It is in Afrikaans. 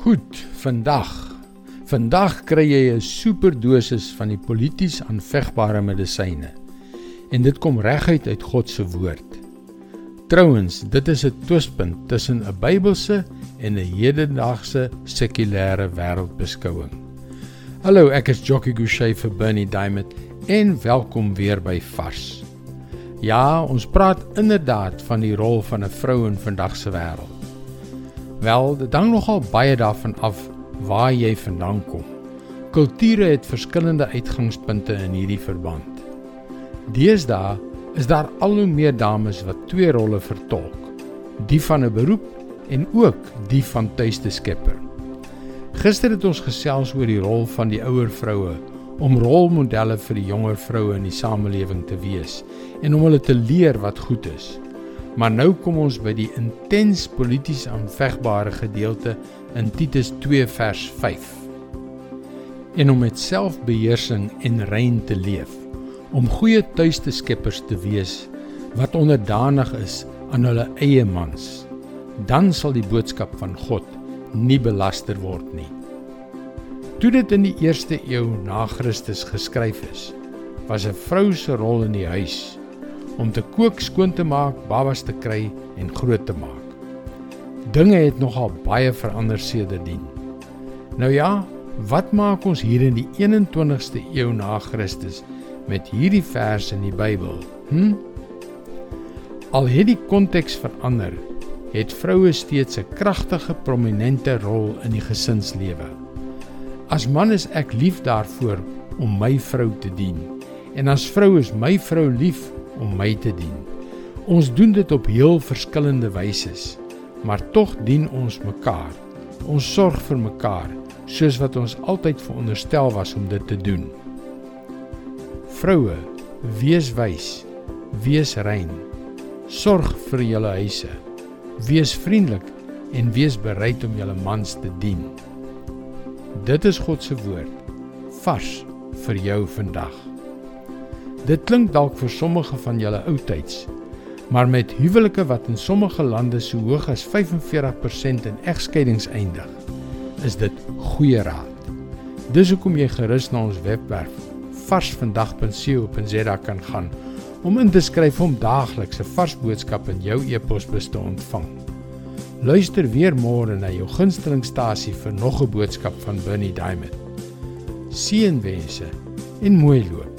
Goed, vandag. Vandag kry jy 'n superdosis van die polities aanvegbare medisyne. En dit kom reguit uit God se woord. Trouwens, dit is 'n twispunt tussen 'n Bybelse en 'n hedendaagse sekulêre wêreldbeskouing. Hallo, ek is Jockey Gouchee vir Bernie Diamond en welkom weer by Vars. Ja, ons praat inderdaad van die rol van 'n vrou in vandag se wêreld. Wel, dit hang nogal baie daarvan af waar jy vandaan kom. Kulture het verskillende uitgangspunte in hierdie verband. Deesdae is daar al hoe meer dames wat twee rolle vertolk: die van 'n beroep en ook die van tuiste skepper. Gister het ons gesels oor die rol van die ouer vroue om rolmodelle vir die jonger vroue in die samelewing te wees en om hulle te leer wat goed is. Maar nou kom ons by die intens polities aanvegbare gedeelte in Titus 2 vers 5. En om met selfbeheersing en rein te leef, om goeie tuiste skeppers te wees wat onderdanig is aan hulle eie mans, dan sal die boodskap van God nie belaster word nie. Toe dit in die eerste eeu na Christus geskryf is, was 'n vrou se rol in die huis om te kook, skoon te maak, babas te kry en groot te maak. Dinge het nogal baie verander sedertdien. Nou ja, wat maak ons hier in die 21ste eeu na Christus met hierdie verse in die Bybel? Hm? Al het die konteks verander, het vroue steeds 'n kragtige prominente rol in die gesinslewe. As man is ek lief daarvoor om my vrou te dien. En as vrou is my vrou lief om my te dien. Ons doen dit op heel verskillende wyse, maar tog dien ons mekaar. Ons sorg vir mekaar soos wat ons altyd veronderstel was om dit te doen. Vroue, wees wys, wees rein. Sorg vir julle huise. Wees vriendelik en wees bereid om julle mans te dien. Dit is God se woord vars vir jou vandag. Dit klink dalk vir sommige van julle oudtyds, maar met huwelike wat in sommige lande so hoog as 45% in egskeidings eindig, is dit goeie raad. Dis hoekom jy gerus na ons webwerf varsvandag.co.za kan gaan om in te skryf om daagliks 'n vars boodskap in jou e-posbus te ontvang. Luister weer môre na jou gunstelingstasie vir nog 'n boodskap van Bernie Diamond. Seënwense en mooi loop.